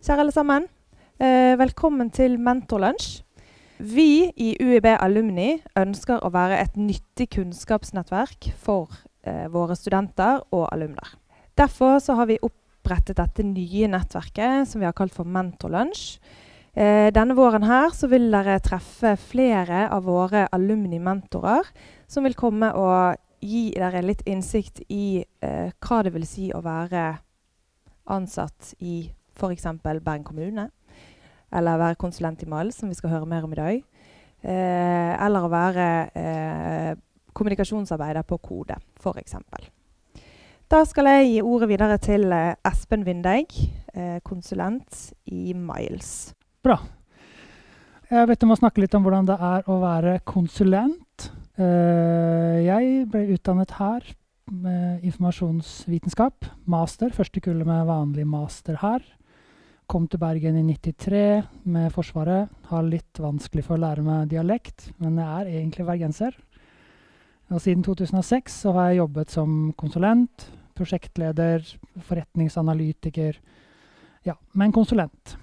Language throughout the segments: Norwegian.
Kjære alle sammen. Eh, velkommen til Mentorlunsj. Vi i UiB Alumni ønsker å være et nyttig kunnskapsnettverk for eh, våre studenter og alumner. Derfor har vi opprettet dette nye nettverket som vi har kalt for Mentorlunsj. Eh, denne våren her vil dere treffe flere av våre alumni-mentorer som vil komme og gi dere litt innsikt i eh, hva det vil si å være ansatt i f.eks. Bergen kommune. Eller være konsulent i MAL, som vi skal høre mer om i dag. Eh, eller å være eh, kommunikasjonsarbeider på Kode, f.eks. Da skal jeg gi ordet videre til eh, Espen Vindeig, eh, konsulent i Miles. Bra. Jeg vet du må snakke litt om hvordan det er å være konsulent. Eh, jeg ble utdannet her med informasjonsvitenskap. Master. Første kullet med vanlig master her. Kom til Bergen i 93 med Forsvaret. Har litt vanskelig for å lære meg dialekt, men jeg er egentlig bergenser. Og siden 2006 så har jeg jobbet som konsulent, prosjektleder, forretningsanalytiker. Ja, men konsulent.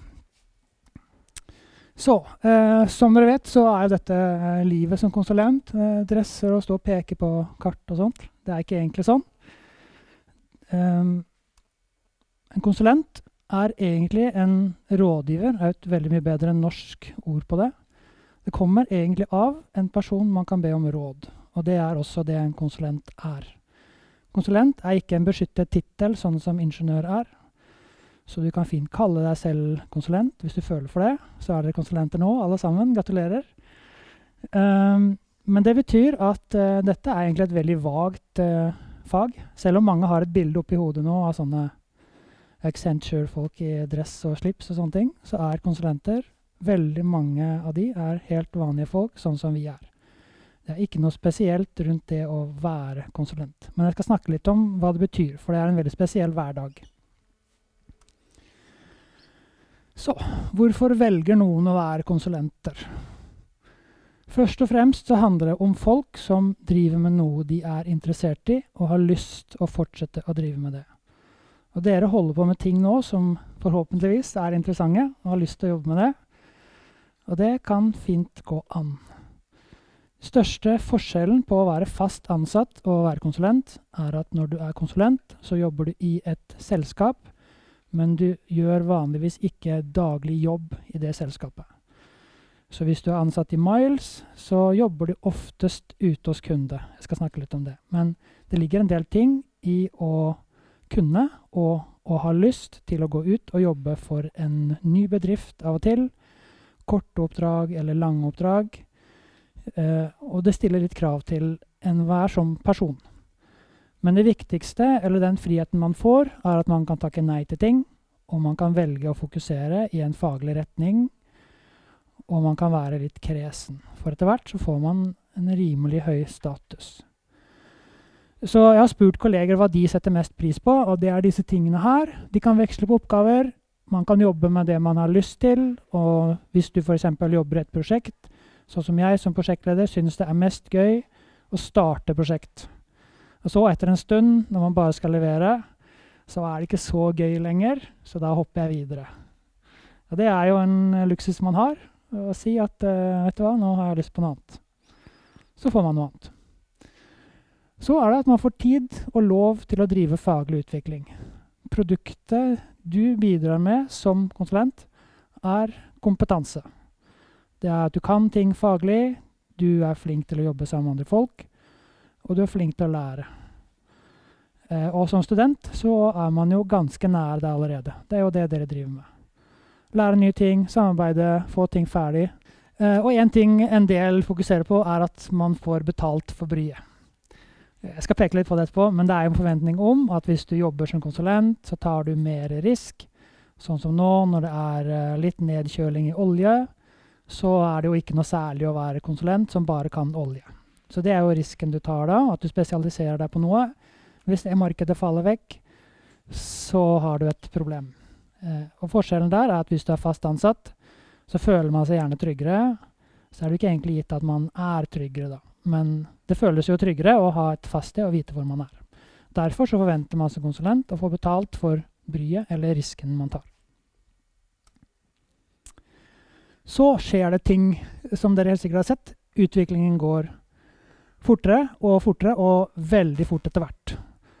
Så, eh, som dere vet, så er jo dette eh, livet som konsulent. Eh, dresser og stå og peke på kart og sånt. Det er ikke egentlig sånn. Um, en konsulent er egentlig en rådgiver. er et veldig mye bedre enn norsk ord på det. Det kommer egentlig av en person man kan be om råd. Og det er også det en konsulent er. Konsulent er ikke en beskyttet tittel, sånn som ingeniør er. Så du kan fint kalle deg selv konsulent hvis du føler for det. Så er dere konsulenter nå, alle sammen. Gratulerer. Um, men det betyr at uh, dette er egentlig et veldig vagt uh, fag. Selv om mange har et bilde oppi hodet nå av sånne Accenture-folk i dress og slips og sånne ting, så er konsulenter Veldig mange av de er helt vanlige folk, sånn som vi er. Det er ikke noe spesielt rundt det å være konsulent. Men jeg skal snakke litt om hva det betyr, for det er en veldig spesiell hverdag. Så hvorfor velger noen å være konsulenter? Først og fremst så handler det om folk som driver med noe de er interessert i, og har lyst å fortsette å drive med det. Og dere holder på med ting nå som forhåpentligvis er interessante, og har lyst til å jobbe med det. Og det kan fint gå an. Største forskjellen på å være fast ansatt og å være konsulent, er at når du er konsulent, så jobber du i et selskap men du gjør vanligvis ikke daglig jobb i det selskapet. Så hvis du er ansatt i Miles, så jobber du oftest ute hos kunde. Jeg skal snakke litt om det. Men det ligger en del ting i å kunne og og ha lyst til å gå ut og jobbe for en ny bedrift av og til. Korte oppdrag eller lange oppdrag. Eh, og det stiller litt krav til enhver som person. Men det viktigste, eller den friheten man får, er at man kan takke nei til ting, og man kan velge å fokusere i en faglig retning, og man kan være litt kresen. For etter hvert så får man en rimelig høy status. Så jeg har spurt kolleger hva de setter mest pris på, og det er disse tingene her. De kan veksle på oppgaver. Man kan jobbe med det man har lyst til, og hvis du f.eks. jobber et prosjekt, sånn som jeg som prosjektleder synes det er mest gøy å starte prosjekt. Og så, etter en stund, når man bare skal levere, så er det ikke så gøy lenger, så da hopper jeg videre. Og det er jo en luksus man har, å si at uh, vet du hva, nå har jeg lyst på noe annet. Så får man noe annet. Så er det at man får tid og lov til å drive faglig utvikling. Produktet du bidrar med som konsulent, er kompetanse. Det er at du kan ting faglig, du er flink til å jobbe sammen med andre folk, og du er flink til å lære. Eh, og som student så er man jo ganske nær det allerede. Det er jo det dere driver med. Lære nye ting, samarbeide, få ting ferdig. Eh, og én ting en del fokuserer på, er at man får betalt for bryet. Jeg skal peke litt på det etterpå, men det er jo en forventning om at hvis du jobber som konsulent, så tar du mer risk. Sånn som nå, når det er eh, litt nedkjøling i olje, så er det jo ikke noe særlig å være konsulent som bare kan olje. Så det er jo risken du tar da, at du spesialiserer deg på noe. Hvis det markedet faller vekk, så har du et problem. Eh, og forskjellen der er at hvis du er fast ansatt, så føler man seg gjerne tryggere. Så er det ikke egentlig gitt at man er tryggere, da. Men det føles jo tryggere å ha et fast sted og vite hvor man er. Derfor så forventer man som konsulent å få betalt for bryet eller risken man tar. Så skjer det ting som dere helt sikkert har sett. Utviklingen går fortere og fortere, og veldig fort etter hvert.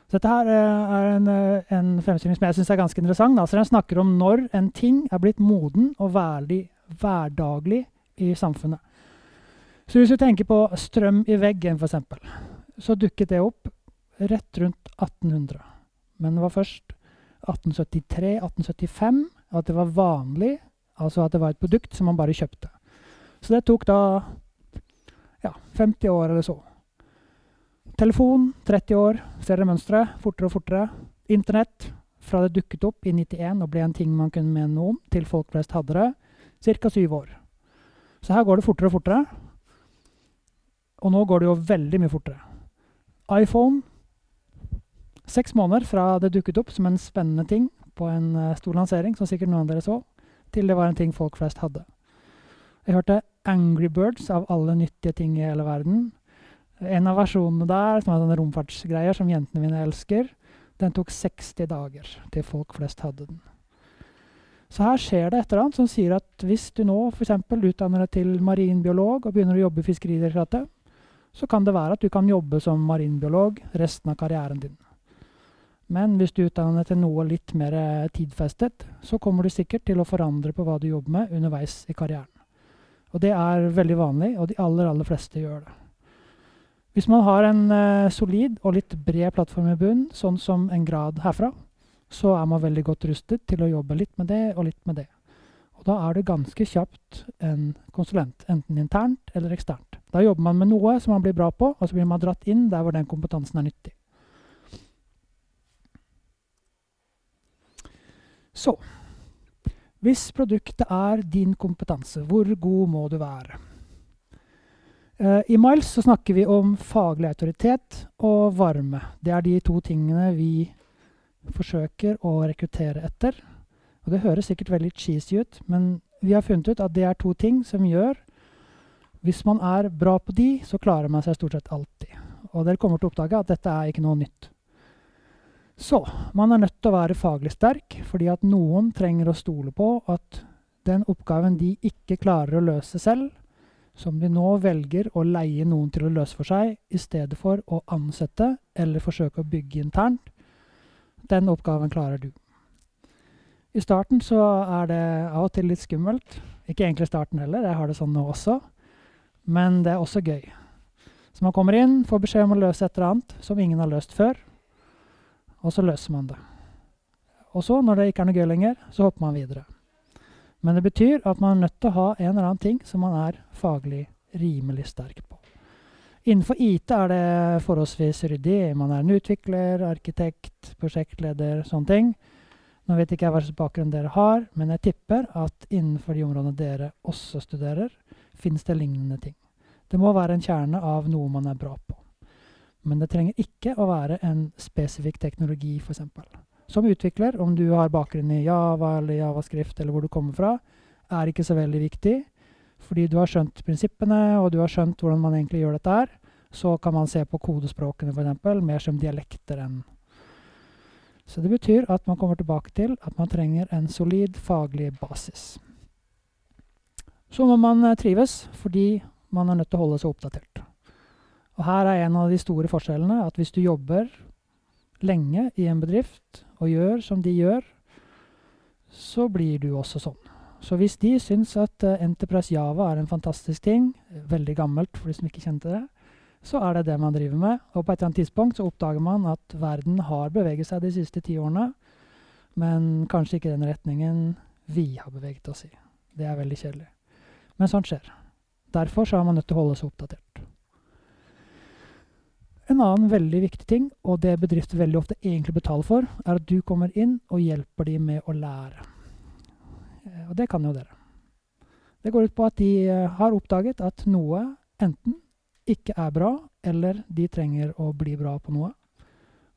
Så dette her eh, er en, eh, en fremstilling som jeg syns er ganske interessant. Altså, den snakker om når en ting er blitt moden og veldig hverdaglig i samfunnet. Så hvis vi tenker på strøm i veggen, f.eks., så dukket det opp rett rundt 1800. Men det var først 1873-1875 at det var vanlig, altså at det var et produkt som man bare kjøpte. Så det tok da ja, 50 år eller så. Telefon 30 år, ser dere mønsteret? Fortere og fortere. Internett fra det dukket opp i 91 og ble en ting man kunne mene noe om, til folk flest hadde det, ca. syv år. Så her går det fortere og fortere. Og nå går det jo veldig mye fortere. iPhone Seks måneder fra det dukket opp som en spennende ting på en uh, stor lansering, som sikkert noen av dere så, til det var en ting folk flest hadde. Jeg hørte Angry Birds av alle nyttige ting i hele verden. En av versjonene der, som er sånne romfartsgreier som jentene mine elsker, den tok 60 dager til folk flest hadde den. Så her skjer det et eller annet som sier at hvis du nå f.eks. utdanner deg til marinbiolog og begynner å jobbe i Fiskeridirektoratet, så kan det være at du kan jobbe som marinbiolog resten av karrieren din. Men hvis du utdanner deg til noe litt mer eh, tidfestet, så kommer du sikkert til å forandre på hva du jobber med underveis i karrieren. Og det er veldig vanlig, og de aller, aller fleste gjør det. Hvis man har en uh, solid og litt bred plattform i bunnen, sånn som en grad herfra, så er man veldig godt rustet til å jobbe litt med det og litt med det. Og da er det ganske kjapt en konsulent, enten internt eller eksternt. Da jobber man med noe som man blir bra på, og så blir man dratt inn der hvor den kompetansen er nyttig. Så hvis produktet er din kompetanse, hvor god må du være? Uh, I Miles så snakker vi om faglig autoritet og varme. Det er de to tingene vi forsøker å rekruttere etter. Og Det høres sikkert veldig cheesy ut, men vi har funnet ut at det er to ting som gjør Hvis man er bra på de, så klarer man seg stort sett alltid. Og dere kommer til å oppdage at dette er ikke noe nytt. Så man er nødt til å være faglig sterk, fordi at noen trenger å stole på at den oppgaven de ikke klarer å løse selv, som de nå velger å leie noen til å løse for seg, i stedet for å ansette eller forsøke å bygge internt, den oppgaven klarer du. I starten så er det av og til litt skummelt. Ikke egentlig starten heller, jeg har det sånn nå også. Men det er også gøy. Så man kommer inn, får beskjed om å løse et eller annet som ingen har løst før og så løser man det. Og så, når det ikke er noe gøy lenger, så hopper man videre. Men det betyr at man er nødt til å ha en eller annen ting som man er faglig rimelig sterk på. Innenfor IT er det forholdsvis ryddig. Man er en utvikler, arkitekt, prosjektleder, sånne ting. Nå vet ikke jeg hva slags bakgrunn dere har, men jeg tipper at innenfor de områdene dere også studerer, finnes det lignende ting. Det må være en kjerne av noe man er bra på. Men det trenger ikke å være en spesifikk teknologi, f.eks. Som utvikler, om du har bakgrunn i Java eller Javascript eller hvor du kommer fra, er ikke så veldig viktig. Fordi du har skjønt prinsippene, og du har skjønt hvordan man egentlig gjør dette her. Så kan man se på kodespråkene f.eks. mer som dialekter enn Så det betyr at man kommer tilbake til at man trenger en solid faglig basis. Så må man eh, trives, fordi man er nødt til å holde seg oppdatert. Og her er en av de store forskjellene at hvis du jobber lenge i en bedrift og gjør som de gjør, så blir du også sånn. Så hvis de syns at uh, Enterprise Java er en fantastisk ting, veldig gammelt for de som ikke kjente det, så er det det man driver med. Og på et eller annet tidspunkt så oppdager man at verden har beveget seg de siste ti årene, men kanskje ikke den retningen vi har beveget oss i. Det er veldig kjedelig. Men sånt skjer. Derfor så er man nødt til å holde seg oppdatert. En annen veldig viktig ting, og det bedrifter veldig ofte egentlig betaler for, er at du kommer inn og hjelper dem med å lære. Eh, og det kan jo dere. Det går ut på at de eh, har oppdaget at noe enten ikke er bra, eller de trenger å bli bra på noe.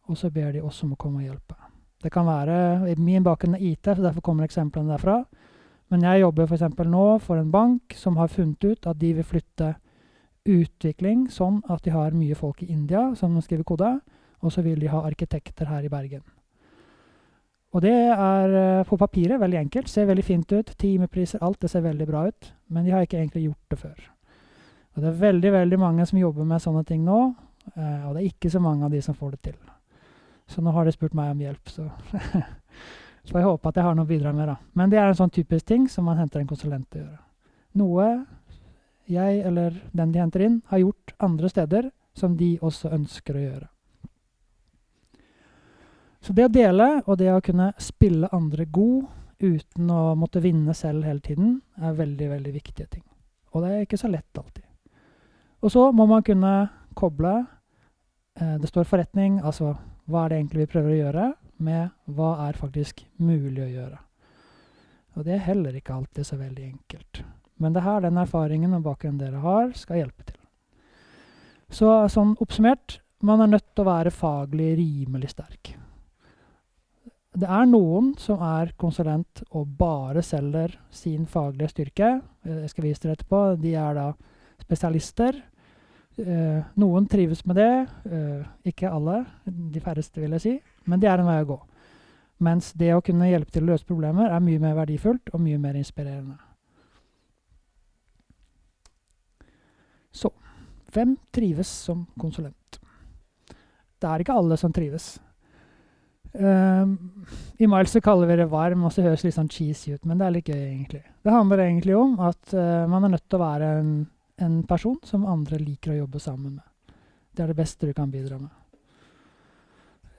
Og så ber de oss om å komme og hjelpe. Det kan være Min bakgrunn er IT, så derfor kommer eksemplene derfra. Men jeg jobber f.eks. nå for en bank som har funnet ut at de vil flytte utvikling sånn at de har mye folk i India som skriver kode, og så vil de ha arkitekter her i Bergen. Og det er eh, på papiret veldig enkelt. Ser veldig fint ut. Timepriser, alt det ser veldig bra ut. Men de har ikke egentlig gjort det før. Og det er veldig veldig mange som jobber med sånne ting nå. Eh, og det er ikke så mange av de som får det til. Så nå har de spurt meg om hjelp, så Så jeg håper at jeg har noe å bidra med, da. Men det er en sånn typisk ting som man henter en konsulent til å gjøre. Noe jeg eller den de henter inn, har gjort andre steder som de også ønsker å gjøre. Så det å dele og det å kunne spille andre god uten å måtte vinne selv hele tiden, er veldig, veldig viktige ting. Og det er ikke så lett alltid. Og så må man kunne koble eh, Det står forretning, altså hva er det egentlig vi prøver å gjøre, med hva er faktisk mulig å gjøre. Og det er heller ikke alltid så veldig enkelt. Men det her, den erfaringen og bakgrunnen dere har, skal hjelpe til. Så sånn oppsummert man er nødt til å være faglig rimelig sterk. Det er noen som er konsulent og bare selger sin faglige styrke. Jeg skal vise dere etterpå. De er da spesialister. Eh, noen trives med det. Eh, ikke alle. De færreste, vil jeg si. Men det er en vei å gå. Mens det å kunne hjelpe til å løse problemer er mye mer verdifullt og mye mer inspirerende. Så hvem trives som konsulent? Det er ikke alle som trives. Um, I Miles kaller vi det varm, og så høres litt sånn cheesy ut, men det er litt gøy, egentlig. Det handler egentlig om at uh, man er nødt til å være en, en, person som andre liker å jobbe sammen med. Det er det beste du kan bidra med.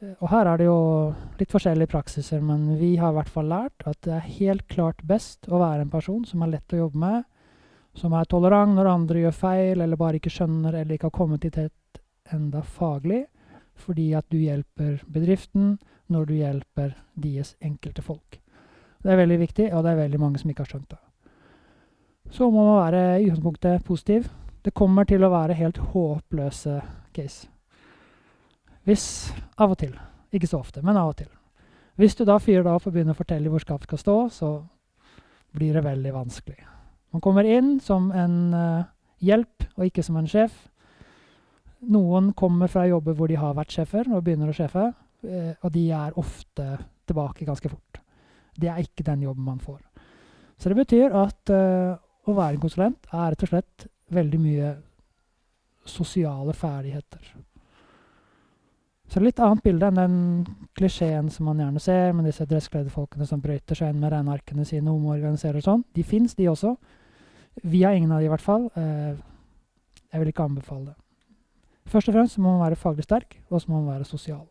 Uh, og her er det jo litt forskjellige praksiser, men vi har i hvert fall lært at det er helt klart best å være en person som er lett å jobbe med, som er tolerant når andre gjør feil, eller bare ikke skjønner eller ikke har kommet dit enda faglig, fordi at du hjelper bedriften, når du hjelper deres enkelte folk. Det er veldig viktig, og det er veldig mange som ikke har skjønt det. Så må man være i utgangspunktet positiv. Det kommer til å være helt håpløse case. Hvis Av og til. Ikke så ofte, men av og til. Hvis du da fyrer deg opp og begynner å fortelle hvor skapet skal stå, så blir det veldig vanskelig. Man kommer inn som en uh, hjelp, og ikke som en sjef. Noen kommer fra jobber hvor de har vært sjefer, og begynner å sjefe. uh, og de er ofte tilbake ganske fort. Det er ikke den jobben man får. Så det betyr at uh, å være en konsulent er rett og slett veldig mye sosiale ferdigheter. Så det er litt annet bilde enn den klisjeen som man gjerne ser, med disse dresskledde som brøyter seg inn med regnearkene sine om å organisere og sånn. De fins, de også. Vi har ingen av de, i hvert fall. Uh, jeg vil ikke anbefale det. Først og fremst må man være faglig sterk, og så må man være sosial.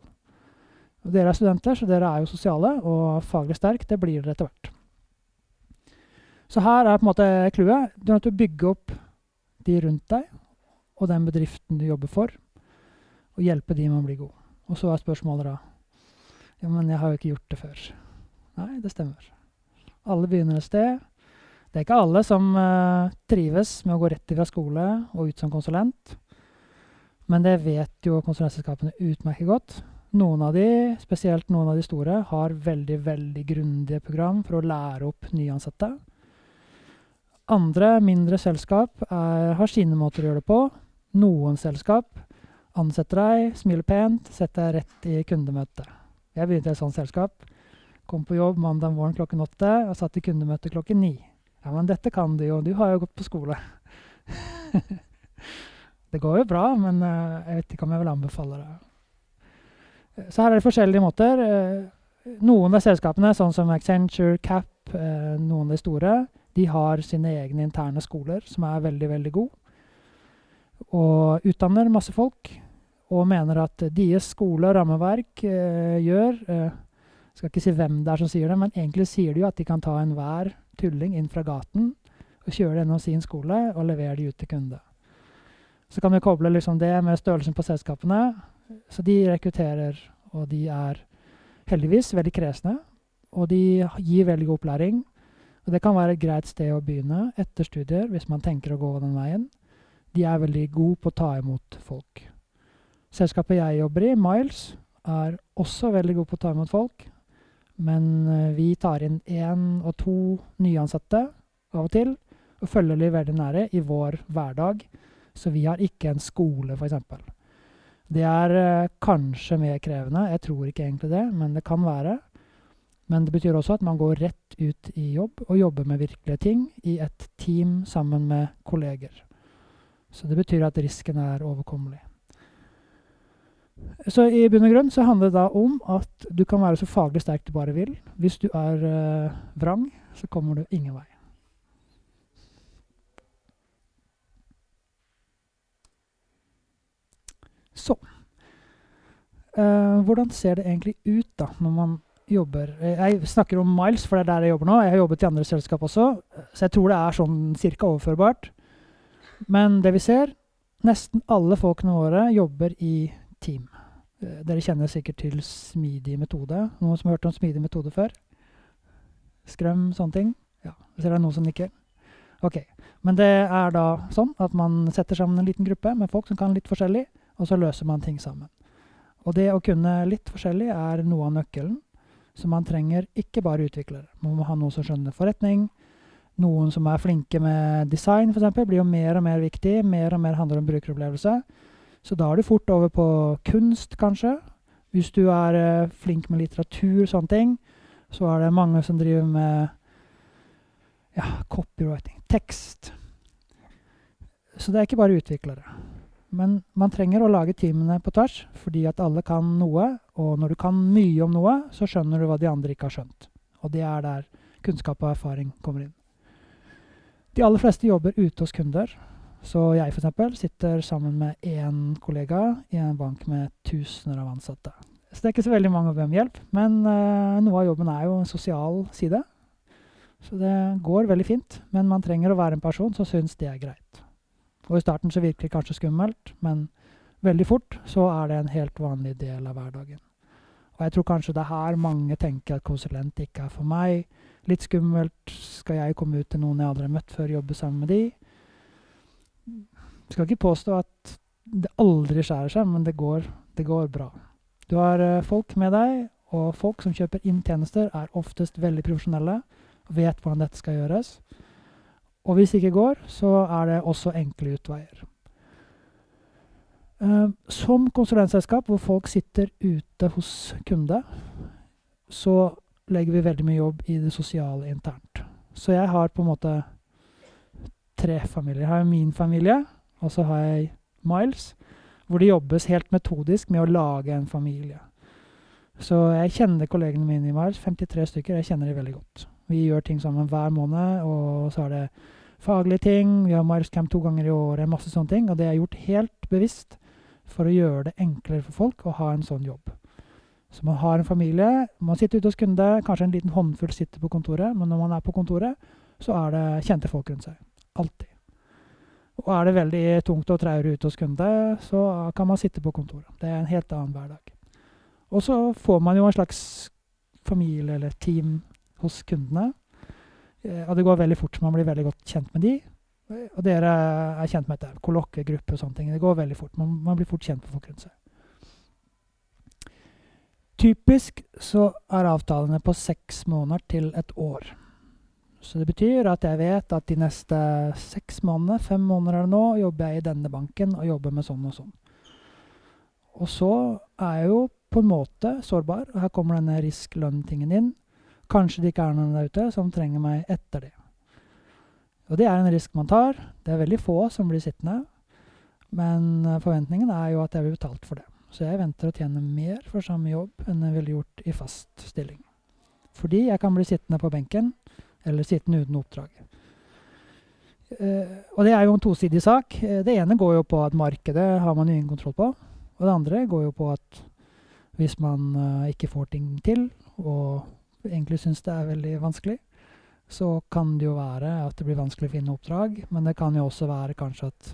Dere er studenter, så dere er jo sosiale, og faglig sterk, det blir dere etter hvert. Så her er på en måte clouet. Du er nødt til å bygge opp de rundt deg og den bedriften du jobber for, og hjelpe de med å bli god. Og så er spørsmålet da Ja, men jeg har jo ikke gjort det før. Nei, det stemmer. Alle begynner et sted. Det er ikke alle som uh, trives med å gå rett fra skole og ut som konsulent. Men det vet jo konsulentselskapene utmerket godt. Noen av de, spesielt noen av de store, har veldig veldig grundige program for å lære opp nyansatte. Andre, mindre selskap, er, har sine måter å gjøre det på. Noen selskap ansetter deg, smiler pent, setter deg rett i kundemøte. Jeg begynte i et sånt selskap. Kom på jobb mandag morgen klokken åtte og satt i kundemøte klokken ni. Ja, men dette kan du jo, du har jo gått på skole. det går jo bra, men uh, jeg vet ikke om jeg vil anbefale det. Så her er det forskjellige måter. Eh, noen av selskapene, sånn som Accenture, Cap, eh, noen av de store, de har sine egne interne skoler som er veldig, veldig gode. Og utdanner masse folk. Og mener at deres skole og rammeverk eh, gjør eh, Skal ikke si hvem det er som sier det, men egentlig sier de jo at de kan ta enhver tulling inn fra gaten og kjøre det gjennom sin skole og levere de ut til kunde. Så kan vi koble liksom det med størrelsen på selskapene så de rekrutterer, og de er heldigvis veldig kresne. Og de gir veldig god opplæring. Og det kan være et greit sted å begynne etter studier hvis man tenker å gå den veien. De er veldig gode på å ta imot folk. Selskapet jeg jobber i, Miles, er også veldig gode på å ta imot folk. Men uh, vi tar inn én og to nyansatte av og til, og følger de veldig nære i vår hverdag. Så vi har ikke en skole, f.eks. Det er uh, kanskje mer krevende. Jeg tror ikke egentlig det, men det kan være. Men det betyr også at man går rett ut i jobb og jobber med virkelige ting i et team sammen med kolleger. Så det betyr at risken er overkommelig. Så i bunn og grunn så handler det da om at du kan være så faglig sterk du bare vil. Hvis du er uh, vrang, så kommer du ingen vei. Så uh, Hvordan ser det egentlig ut da når man jobber Jeg snakker om Miles, for det er der jeg jobber nå. Jeg har jobbet i andre selskap også, så jeg tror det er sånn cirka overførbart. Men det vi ser Nesten alle folkene våre jobber i team. Uh, dere kjenner sikkert til smidig metode. Noen som har hørt om smidig metode før? Skrøm, sånne ting? Ja, jeg ser det er noen som nikker. Ok, Men det er da sånn at man setter sammen en liten gruppe med folk som kan litt forskjellig, og så løser man ting sammen. Og det å kunne litt forskjellig er noe av nøkkelen. Så man trenger ikke bare utviklere. Man må ha noen som skjønner forretning. Noen som er flinke med design, f.eks., blir jo mer og mer viktig. Mer og mer handler om brukeropplevelse. Så da er du fort over på kunst, kanskje. Hvis du er uh, flink med litteratur, og sånne ting, så er det mange som driver med ja, copywriting, tekst. Så det er ikke bare utviklere. Men man trenger å lage teamene på tvers, fordi at alle kan noe. Og når du kan mye om noe, så skjønner du hva de andre ikke har skjønt. Og det er der kunnskap og erfaring kommer inn. De aller fleste jobber ute hos kunder. Så jeg f.eks. sitter sammen med én kollega i en bank med tusener av ansatte. Så det er ikke så veldig mange å be om hjelp, men uh, noe av jobben er jo en sosial side. Så det går veldig fint, men man trenger å være en person som syns det er greit. Og i starten så virker det kanskje skummelt, men veldig fort så er det en helt vanlig del av hverdagen. Og jeg tror kanskje det er her mange tenker at konsulent ikke er for meg. Litt skummelt. Skal jeg komme ut til noen jeg aldri har møtt før, jobbe sammen med de? Skal ikke påstå at det aldri skjærer seg, men det går, det går bra. Du har uh, folk med deg, og folk som kjøper inn tjenester, er oftest veldig profesjonelle og vet hvordan dette skal gjøres. Og hvis det ikke går, så er det også enkle utveier. Uh, som konsulentselskap hvor folk sitter ute hos kunde, så legger vi veldig mye jobb i det sosiale internt. Så jeg har på en måte tre familier. Jeg har min familie, og så har jeg Miles, hvor det jobbes helt metodisk med å lage en familie. Så jeg kjenner kollegene mine i Miles, 53 stykker. Jeg kjenner de veldig godt. Vi gjør ting sammen hver måned, og så er det faglige ting. Vi har Miles to ganger i året, masse sånne ting. Og det er gjort helt bevisst for å gjøre det enklere for folk å ha en sånn jobb. Så man har en familie, man sitter ute hos kunde, kanskje en liten håndfull sitter på kontoret, men når man er på kontoret, så er det kjente folk rundt seg. Alltid. Og er det veldig tungt og traurig ute hos kunde, så kan man sitte på kontoret. Det er en helt annen hverdag. Og så får man jo en slags familie eller team hos kundene. Eh, og det går veldig fort. Man blir veldig godt kjent med de. Og dere er kjent med dette. Kollokviegruppe og sånne ting. Det går veldig fort. Man, man blir fort kjent med folk rundt seg. Typisk så er avtalene på seks måneder til et år. Så det betyr at jeg vet at de neste seks månedene, fem måneder eller nå, jobber jeg i denne banken og jobber med sånn og sånn. Og så er jeg jo på en måte sårbar, og her kommer denne risk-lønn-tingen inn. Kanskje det ikke er noen der ute som trenger meg etter det. Og det er en risk man tar. Det er veldig få som blir sittende. Men eh, forventningen er jo at jeg blir betalt for det. Så jeg venter å tjene mer for samme jobb enn jeg ville gjort i fast stilling. Fordi jeg kan bli sittende på benken, eller sittende uten oppdrag. Uh, og det er jo en tosidig sak. Uh, det ene går jo på at markedet har man ingen kontroll på. Og det andre går jo på at hvis man uh, ikke får ting til, og egentlig syns det er veldig vanskelig, så kan det jo være at det blir vanskelig å finne oppdrag. Men det kan jo også være kanskje at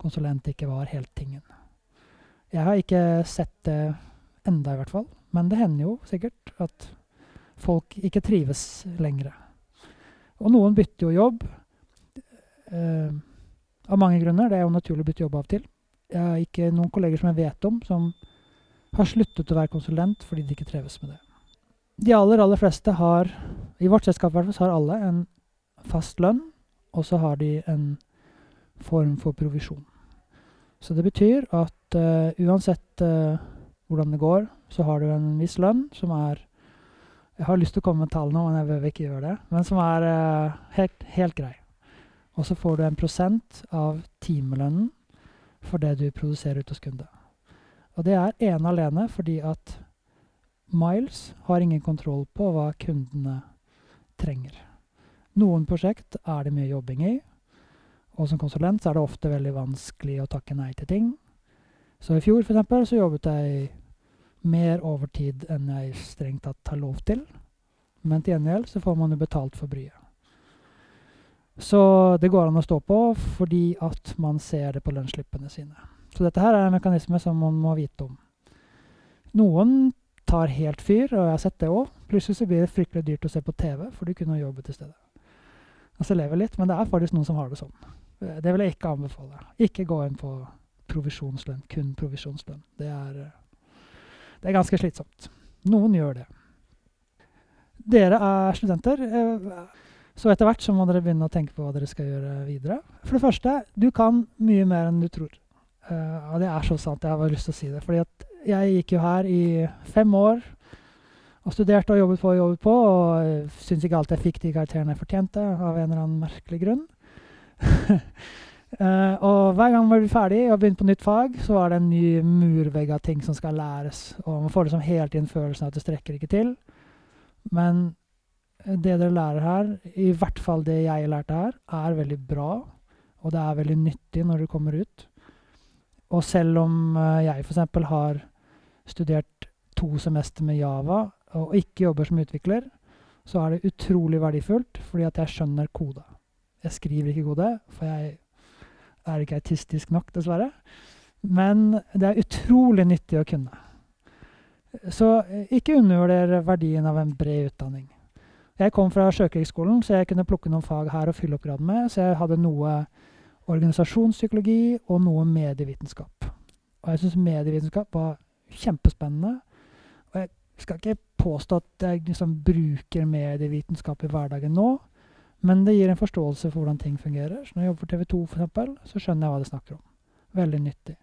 konsulent ikke var helt tingen. Jeg har ikke sett det enda, i hvert fall. Men det hender jo sikkert at folk ikke trives lenger. Og noen bytter jo jobb. Eh, av mange grunner. Det er jo naturlig å bytte jobb av til. Jeg har ikke noen kolleger som jeg vet om, som har sluttet å være konsulent fordi de ikke trives med det de aller, aller fleste har I vårt selskap hvert fall, har alle en fast lønn, og så har de en form for provisjon. Så det betyr at uh, uansett uh, hvordan det går, så har du en viss lønn som er Jeg har lyst til å komme med tall nå, men jeg vil ikke gjøre det. Men som er uh, helt, helt grei. Og så får du en prosent av timelønnen for det du produserer ut hos kunde. Og det er ene alene fordi at Miles har ingen kontroll på hva kundene trenger. Noen prosjekt er det mye jobbing i, og som konsulent er det ofte veldig vanskelig å takke nei til ting. Så i fjor for eksempel, så jobbet jeg mer overtid enn jeg strengt tatt har lov til. Men til gjengjeld så får man jo betalt for bryet. Så det går an å stå på fordi at man ser det på lønnsslippene sine. Så dette her er en mekanisme som man må vite om. Noen tar helt fyr, og jeg har sett det òg. Plutselig så blir det fryktelig dyrt å se på TV, for du kunne jobbe til stede. Altså lever litt, Men det er faktisk noen som har det sånn. Det vil jeg ikke anbefale. Ikke gå inn på provisjonslønn, kun provisjonslønn. Det er, det er ganske slitsomt. Noen gjør det. Dere er studenter, eh, så etter hvert så må dere begynne å tenke på hva dere skal gjøre videre. For det første, du kan mye mer enn du tror. Uh, og det er så sant. Jeg har bare lyst til å si det. Fordi at jeg gikk jo her i fem år og studerte og jobbet på og jobbet på, og syntes ikke alltid jeg fikk de karakterene jeg fortjente, av en eller annen merkelig grunn. uh, og hver gang man blir ferdig og begynner på nytt fag, så er det en ny murvegg av ting som skal læres. Og man får liksom hele tiden følelsen av at det strekker ikke til. Men det dere lærer her, i hvert fall det jeg lærte her, er veldig bra. Og det er veldig nyttig når du kommer ut. Og selv om uh, jeg f.eks. har studert to semester med Java og ikke jobber som utvikler, så er det utrolig verdifullt fordi at jeg skjønner kode. Jeg skriver ikke kode, for jeg er ikke autistisk nok, dessverre. Men det er utrolig nyttig å kunne. Så eh, ikke undervurder verdien av en bred utdanning. Jeg kom fra Sjøkrigsskolen, så jeg kunne plukke noen fag her og fylle opp graden med. Så jeg hadde noe organisasjonspsykologi og noe medievitenskap. Og jeg syns medievitenskap var kjempespennende. Og jeg skal ikke påstå at jeg liksom bruker medievitenskap i hverdagen nå, men det gir en forståelse for hvordan ting fungerer. Så når jeg jobber for TV 2, for eksempel, så skjønner jeg hva det snakker om. Veldig nyttig.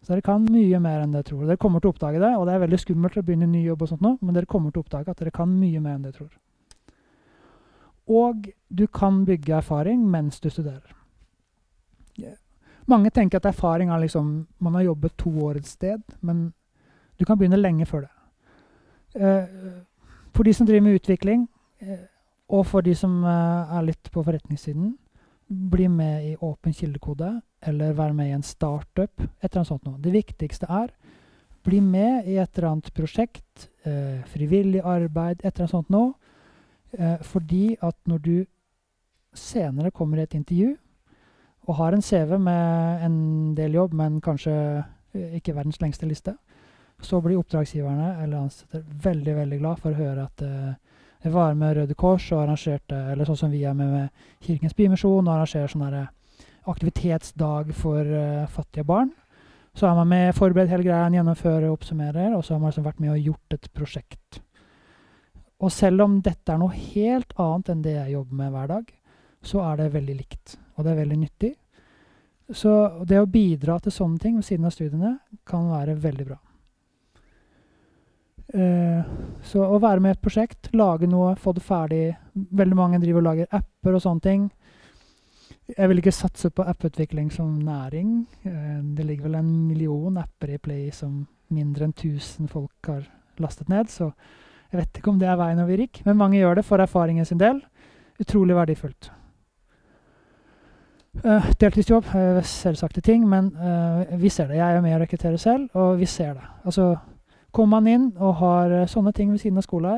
Så dere kan mye mer enn dere tror. Dere kommer til å oppdage det, og det er veldig skummelt å begynne ny jobb, og sånt nå, men dere kommer til å oppdage at dere kan mye mer enn dere tror. Og du kan bygge erfaring mens du studerer. Mange tenker at erfaring er liksom Man har jobbet to år et sted, men du kan begynne lenge før det. Uh, for de som driver med utvikling, uh, og for de som uh, er litt på forretningssiden, bli med i åpen kildekode eller være med i en startup. et eller annet sånt noe. Det viktigste er bli med i et eller annet prosjekt, frivillig arbeid, et eller annet sånt noe. fordi at når du senere kommer i et intervju, og har en CV med en del jobb, men kanskje eh, ikke verdens lengste liste, så blir oppdragsgiverne eller ansatte veldig veldig glad for å høre at uh, jeg var med Røde Kors og arrangerte, eller sånn som vi er med med Kirkens Bymisjon og arrangerer sånn aktivitetsdag for uh, fattige barn. Så er man med, forberedt hele greia, gjennomfører oppsummerer, og så har man liksom vært med og gjort et prosjekt. Og selv om dette er noe helt annet enn det jeg jobber med hver dag, så er det veldig likt og det er veldig nyttig. Så det å bidra til sånne ting ved siden av studiene kan være veldig bra. Uh, så å være med i et prosjekt, lage noe, få det ferdig Veldig mange driver og lager apper og sånne ting. Jeg vil ikke satse på apputvikling som næring. Uh, det ligger vel en million apper i Play som mindre enn 1000 folk har lastet ned, så jeg vet ikke om det er veien over rik, men mange gjør det for erfaringen sin del. Utrolig verdifullt. Uh, deltidsjobb er selvsagte ting, men uh, vi ser det. Jeg er med å rekruttere selv, og vi ser det. Altså, Kommer man inn og har uh, sånne ting ved siden av skole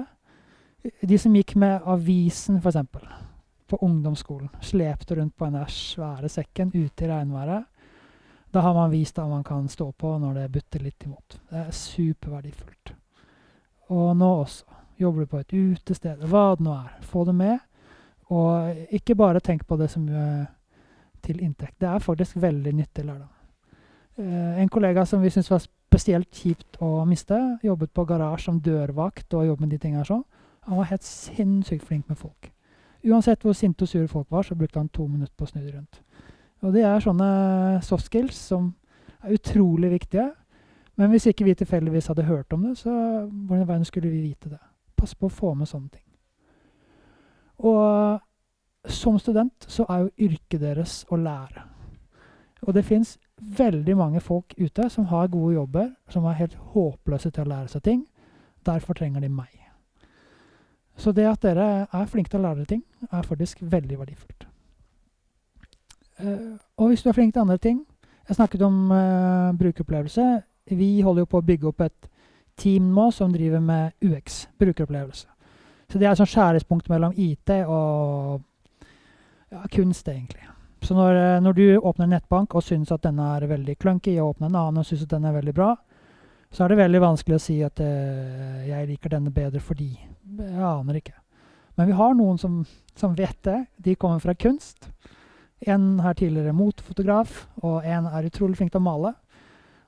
De som gikk med avisen, f.eks., på ungdomsskolen, slepte rundt på den svære sekken ute i regnværet. Da har man vist at man kan stå på når det butter litt imot. Det er superverdifullt. Og nå også. Jobber du på et utested, hva det nå er. Få det med. Og ikke bare tenk på det som til inntekt. Det er faktisk veldig nyttig lærdom. Uh, en kollega som vi syntes var spesielt kjipt å miste, jobbet på garasje som dørvakt og jobbet med de tingene sånn. Han var helt sinnssykt flink med folk. Uansett hvor sinte og sure folk var, så brukte han to minutter på å snu det rundt. Og det er sånne soft skills som er utrolig viktige. Men hvis ikke vi tilfeldigvis hadde hørt om det, så hvordan veien skulle vi vite det? Pass på å få med sånne ting. Og som student så er jo yrket deres å lære. Og det fins veldig mange folk ute som har gode jobber, som er helt håpløse til å lære seg ting. Derfor trenger de meg. Så det at dere er flinke til å lære ting, er faktisk veldig verdifullt. Uh, og hvis du er flink til andre ting Jeg snakket om uh, brukeropplevelse. Vi holder jo på å bygge opp et team nå som driver med UX, brukeropplevelse. Så det er et sånn skjæringspunkt mellom IT og ja, kunst, egentlig. Så når, eh, når, du åpner nettbank og syns at denne er veldig clunky, og åpner en annen og syns at den er veldig bra, så er det veldig vanskelig å si at uh, jeg liker denne bedre fordi. Jeg aner ikke. Men vi har noen som, som vet det. De kommer fra kunst. En her tidligere motfotograf, og en er utrolig flink til å male.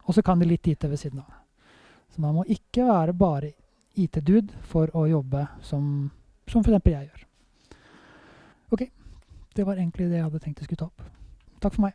Og så kan de litt IT ved siden av. Så man må ikke være bare IT-dude for å jobbe som, som f.eks. jeg gjør. OK. Det var egentlig det jeg hadde tenkt jeg skulle ta opp. Takk for meg.